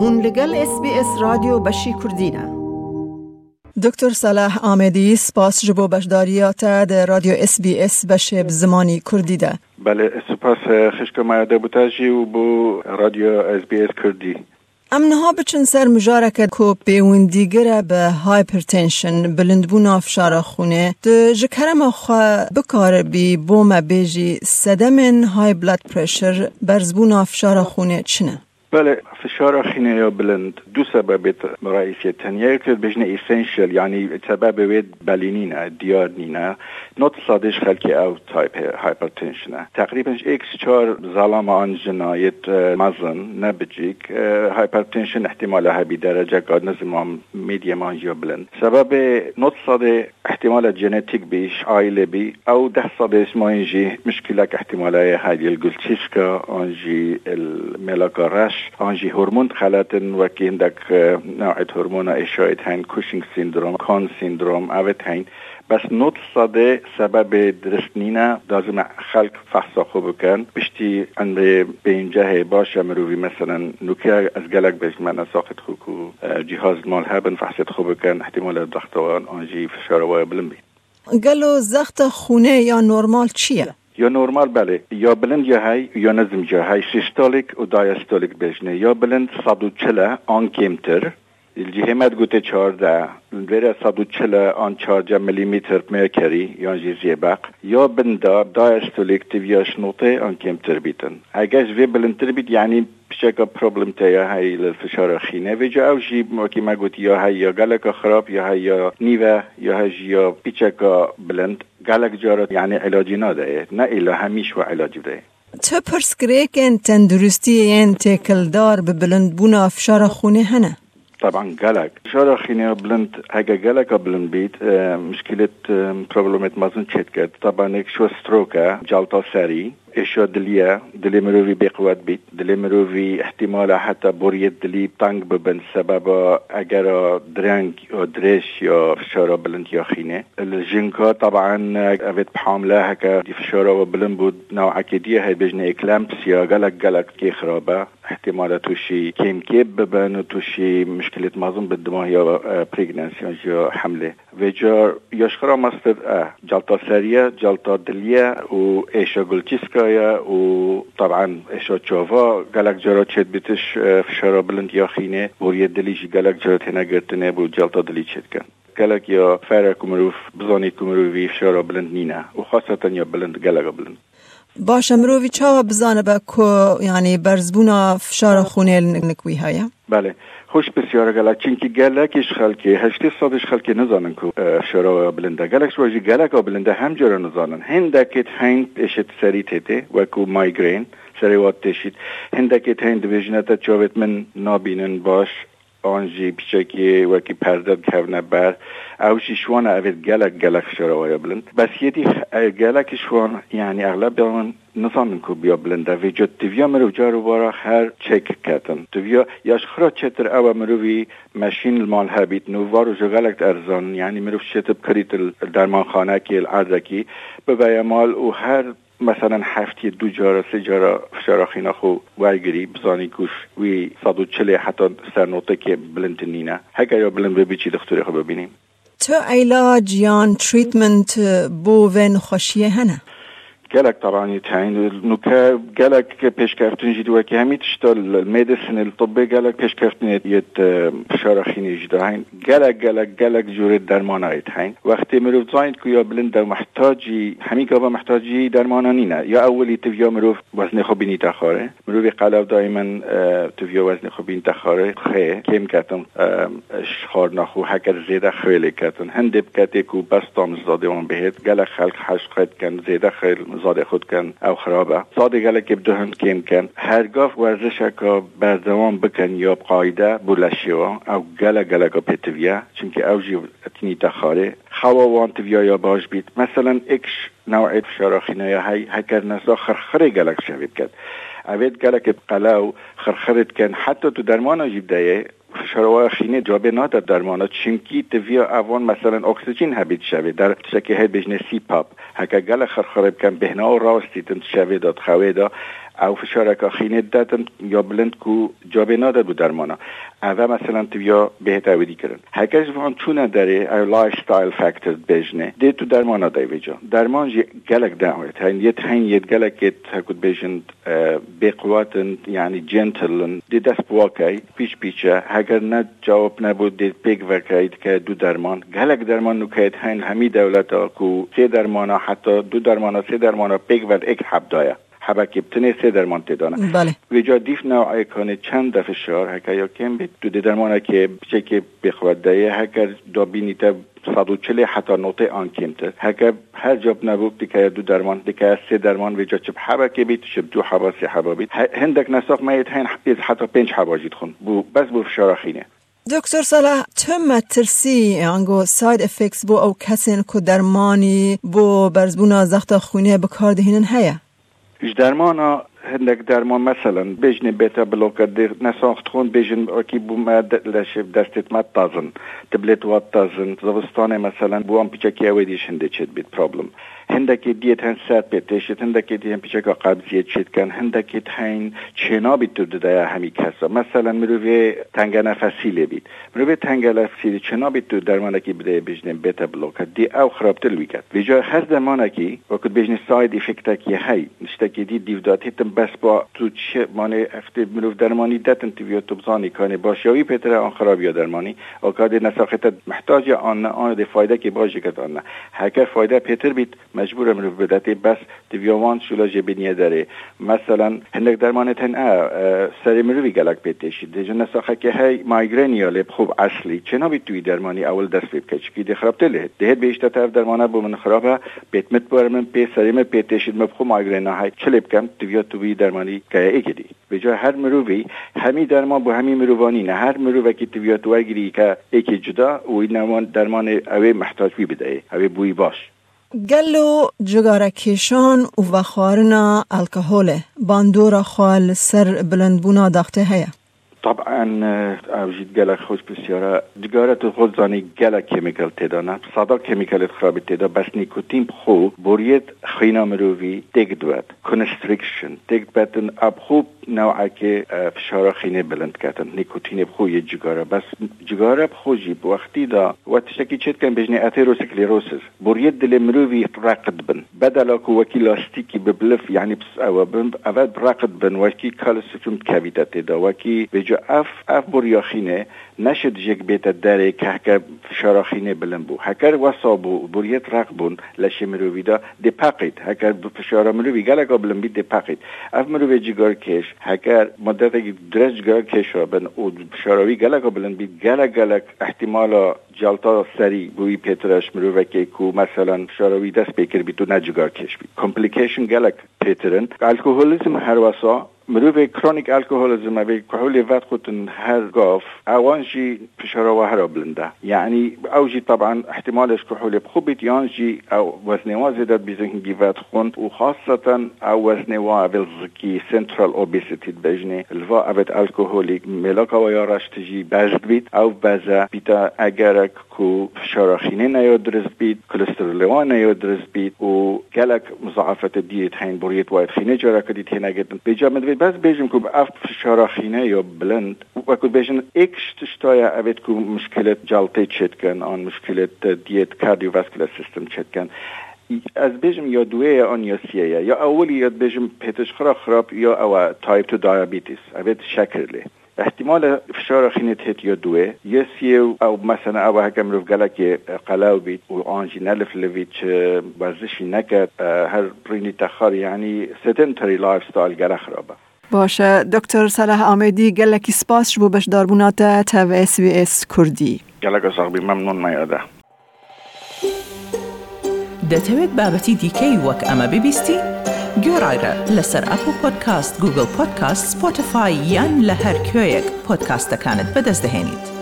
هون لگل اس بی اس رادیو بشی کردینه دکتر صلاح آمدی سپاس جبو بشداریات در رادیو اس بی اس بشه زمانی کردی ده بله سپاس خشک مایده بوتاجی و بو رادیو اس بی اس کردی. امنها بچن سر مجارکت کو پیوندیگره به هایپرتنشن بلندبون افشار خونه. ده جکرم خوا بکار بی بوم بیجی سدمن های بلد پرشر برزبون افشار خونه چنه؟ بله فشار خینه یا بلند دو سبب تنیه. که بجنه ایسنشل یعنی سبب وید بلینینه دیار نینه نوت صادش خلکی او تایپ هایپرتنشنه تقریبا اکس چار ظلام آن جنایت مزن نبجیک هایپرتنشن احتمال هبی درجه قد نزم میدیم آنجا بلند. سبب نوت صاده احتمال جنتیک بیش عائله بی. او ده صاده اسمه انجي مشكلة احتمالية هذه الجلتشيسكا انجي الميلاكاراش انجي هرمون خلاتن وكي عندك نوع هرمون اشاعت هين كوشنج سيندروم كون سيندروم اوت هين بس نوت صاده سبب درست نینه لازم خلق فحصا خوب بکن. بشتی اند به اینجا باشه مروی مثلا نوکه از گلک بهش من ساخت خوب جهاز مال هبن فحصت خوب بکن. احتمال دختوان آنجی فشار بلن بی. گلو زخت خونه یا نورمال چیه؟ یا نورمال بله. یا بلند یا های یا نظم یا های. سیستولیک و دایستولیک بجنه. یا بلند 140 آن کمتر الجهمت گوته چارده بره 140 آن 14 میلیمتر مرکری یا جیزی بق یا بندا دایستولیک تیویاش نوته آن کمتر بیتن. اگه وی بلندتر بیت یعنی بشکل پروبلم تیا های الفشار خینه. و جا او جی موکی ما گوتی یا های یا گلک خراب یا های یا نیوه یا های یا پیچکا بلند. گلک جارت یعنی علاجی ناده نه الا همیش و علاجی ده. تو پرسکریکن تندرستی این تکلدار به بلند بون افشار خونه هنه؟ طبعا قلق شارع خيني بلند هكا قلق بلند بيت مشكلة بروبلمات مازن تشتكت طبعا شو ستروكا جالطة ساري اشو دليا دلي مروفي بقوات بيت دلي مروفي احتمال حتى بوريت دلي تانك ببن سبب اگر درنگ أو دريش يا فشارة بلند يا خينة الجنكا طبعا افت بحاملة هكا دي فشارة وبلند بود. نوع كدية هاي بجنة اكلامبس يا قلق قلق كي خرابة. احتمال توشي كيم كيب ببن وتوشي مشكلة مازن بالدماغ يا بريغنانسي يا حملة. وجا يشخرا مستر آه جلطة سرية جلطة دلية و ايشا قلتيسكايا وطبعا ايشا تشوفا قالك جرا تشد بتش فشارة بلند يا خينة بورية دليجي قالك جرا تنا قرتنا بو جلطة دلي تشد كان قالك يا فارق كمروف بزاني كمروفي فشارة بلند نينا وخاصة يا بلند قالك بلند. باشه مروی چاوا بزانه با کو یعنی برزبونا فشار خونه نکوی هیا بله. خوش بسیار گلک. چینکی گلکش خلکی هشتی صدش خلکی نزانن کو بلنده. گلک شواجی گلک و بلنده هم جرا نزانن. هندکت هین اشت سری تیته و کو مایگرین. سری وات تشید. هندکت هین دویجنتا چاوت من نابینن باش. آنجی پیچکی وکی پرداد کهونه بر او اوید گلک گلک شراویا بلند. بس یدی گلک شوان یعنی اغلب بیان نظام کو بیا بلنده وی جو تیویا مرو جارو بارا هر چک کتن. تیویا یاش خرا چتر او مروی ماشین المال هبیت نو وارو جو گلک ارزان. یعنی مرو شتب کریت درمان خانه کی. الارزکی به مال و هر مثلا هفتی دو جارا سه جارا فشار خینا خو وایگری بزانی کوش وی صدو چلی حتی سر نوته که بلند نینه هکا یا بلند ببیچی دختوری خو ببینیم. تو علاج یان تریتمنت بو ون خوشیه هنه؟ پیش كافتن جدي وكي همي تشتغل الميديسن الطبي گلک پیش كافتن يت فشار خيني جدا هين گلک گلک گلک جور درمانا يتعين وقتی مروف زاين كو يا بلند محتاجي همي كابا محتاجي درمانا نينا يا اولي تفيا مروف وزن خوبيني تخاره. مروف قلب دائما تفيا وزن خوبين تخاره. خي كيم كاتن شخار نخو هكر زيدا خيلي كاتن هندب كاتي كو بس تام زاده اون بهت. گلک خلق حشقت كان زاده خود کن او خرابه. گله که بدهن کم کن. هرگاه ورزش که بردوام بکن یا قاعده بولشیوا او گله گله که پیتویا چونکه او جی اتنی تخاره خوا وان تویا یا باش بیت. مثلا اکش نوعیت فشاراخینه یا هی هکر نسلا خرخره گلک شوید کد اوید گله که قلاو خرخرت کن. حتی تو درمان جیب دایه فشاروا خینه جابه نادر درمانا چنکی تویا اوان مثلا اکسیژن هبید شوه. در شکل هد بجنه سی پاپ. هکا گل خرخرب کم بهنا و راستی تن شوه داد خواه دا. او فشارک خینه دادن یا بلند کو جابه نادر بود درمانا. اوه مثلا تویا بهت اویدی کرن. هکش وان چونه داره او لایف ستایل فاکتور بجنه. ده تو درمانا دای ویجا درمان جی گلک دعوت هین یت هین یت گلک یت هکود بجن بقواتن یعنی جنتلن ده دست بواکی پیچ پیچه. هگر نه جواب نبود ده پیگ وکاید که دو درمان. گلک درمان نکایت هین همی دولتا کو سه درمانا حتی دو درمانا سه درمانا پیگ ود ایک حب دایا حبکی بتنه سه درمان تدانه بله. ویجا دیف نوع کنه چند دفعه شار هکا یا کم بید. تو درمانه که بچه که بخواد دایه هکر دا بینیتا صد و چلی حتی نوته آن کمتر هکر هر جاب نبود دیگه دو درمان دیگه سه درمان ویجا چب حبا که بید شب دو حبا سی حبا بید. هندک نساق مایت هین حتی پنج حبا جید خون. بو بس بو فشار خینه. دکتر صلاح تو مترسی انگو ساید افکس بو او کسین که درمانی بو برزبونا زخت خونه بکار دهینن هیا؟ Iş dermana هندك درمان مثلا بجن بيتا بلوكا دير نساخت خون بجن اكي بو ما لشف دستت ما تازن تبلت وات تازن زوستانه مثلا بو ام بيچكي اويديش هنده چت بيت problem. هندکی دیت هن سات پیتشت هندکی دی هم پیچه قبضیت شد کن هندکی هین چنا بیت تو دایا همی کسا. مثلا مروی تنگ نفسی لبید. مروی تنگ نفسی چنا بیت تو درمانکی بده بجنه بیتا بلوکا. دی او خرابتر ویکت. ویجا هر زمانکی وقت بجنه ساید افکتکی هی نشتکی دی دیودات هیتم بس با تو چه مانه افت مروف درمانی دتن تیویا تو بزانی کنه باشیوی پیتر آن خرابی درمانی. اوکاد نساخت محتاج آن آن دی فایده که باشه کت آن هکر فایده پیتر بیت مجبور مرو بدته بس دیویوان شولا جبینیه داره. مثلا هندک درمان تن سری مروی گلک پیتشی دیجا نساخه که هی مایگرینیا لب خوب اصلی. چنا بی توی درمانی اول دست بیب کچ کی دی خراب تله دهت بیشت طرف درمانه بو من خرابه. بیت مت بارمن پی سری من پیتشید مبخو مایگرینا های چلب کم دیویا توی درمانی که ایگی دی. به جای هر مروی همی درمان بو همی مروانی نه. هر مروی که دیویا تو که یکی جدا و درمان اوی محتاج بی بده اوی بوی باش. گلو جگارکیشان و وخارنا الکهوله. باندورا خال سر بلندبونا داخته هیا. طبعا اوجید گلک خوش بسیاره. جگارت خود زانی گلک کمیکل تدانه صدا کمیکل خراب تدا بس نیکوتین خو. بورید خینا مروی دیگ دوید کنستریکشن. دیگ بتن اب خوب نوعه که فشار خینه بلند کردن. نیکوتین بخو یه جگاره. بس جگاره بخوجی وقتی دا. و تشکی چت کن بجنه اتروسکلیروسس بورید دل مروی رقد بن. بدلا کو وکی لاستیکی ببلف. یعنی بس او بن اول رقد بن. وکی کالسیفم کاویدت دا. وکی بجا اف اف بوریاخینه نشد جک بیت داره که هکر فشاراخینه بلند بو. هکر وصابو بوریت رق بون لشه مروی دا دی پاقید هکر فشارا مروی گلگا بلند بید دی پاقید اف مروی جگار کش هکر مدت درست جگار کش بن او فشاراوی گلگا بلند بید. گلگ گلگ احتمالا جلتا سری بوی پیترش مروی که کو مثلا فشاراوی دست بکر بید تو نجگار کش بید. کمپلیکیشن گلگ پیترن الکوهولیزم هر وسا مروف کرونیک الکوهولیزم اوی کهول وقت خودن هر گاف اوانجی فشارا و هر بلنده یعنی اوجی طبعا احتمالش کهول بخوبت یانجی او وزنوا زیدت بیزنگی وقت خوند و خاصتا او وزنوا اول زکی سنترال اوبیسیتی بجنه الوا اوت الکوهولیک ملاکا و یارش تجی بزد بید. او بزه بیتا اگرک کو فشارخینه نیو درست بید کلسترولوان نیو درست بید و گلک مضاعفت دیت هین بوریت واید خینه جارا کدید هین اگرد بجا مدوید اف فشارخینه یا بلند و کد بیجن ایکش تشتایا اوید که مشکلت جلطه چت کن آن مشکلت دیت کاردیوواسکولار سیستم چت کن از بجم یا دوی آن یا سیه یا اولی یاد بجم پیتش خرا خراب یا او تایپ تو دیابیتیس اوید شکرلی احتمال فشار خینت هت یا دوه یا سیو او مثلا او هکم رو گلک قلاو بید و آنجی نلف لوید چه ورزشی نکد هر رینی تخار یعنی سدنتری لایف ستایل گره خرابه باشە دکتۆر سەلاح ئامێدی گەلێکی سپاس بوو بەشداربووناتە تەVSVS کوردی گەلەکە ساغبی مەمنون مەیەدا دەتەوێت بابەتی دیکەی وەک ئەمە ببیستی؟ گۆڕایرە لەسەر ئەپ و پۆدکاست گوگل پۆدکاست سپۆتفاای یان لە هەر کوێیەک پۆدکاستەکانت بەدەستدەێنیت.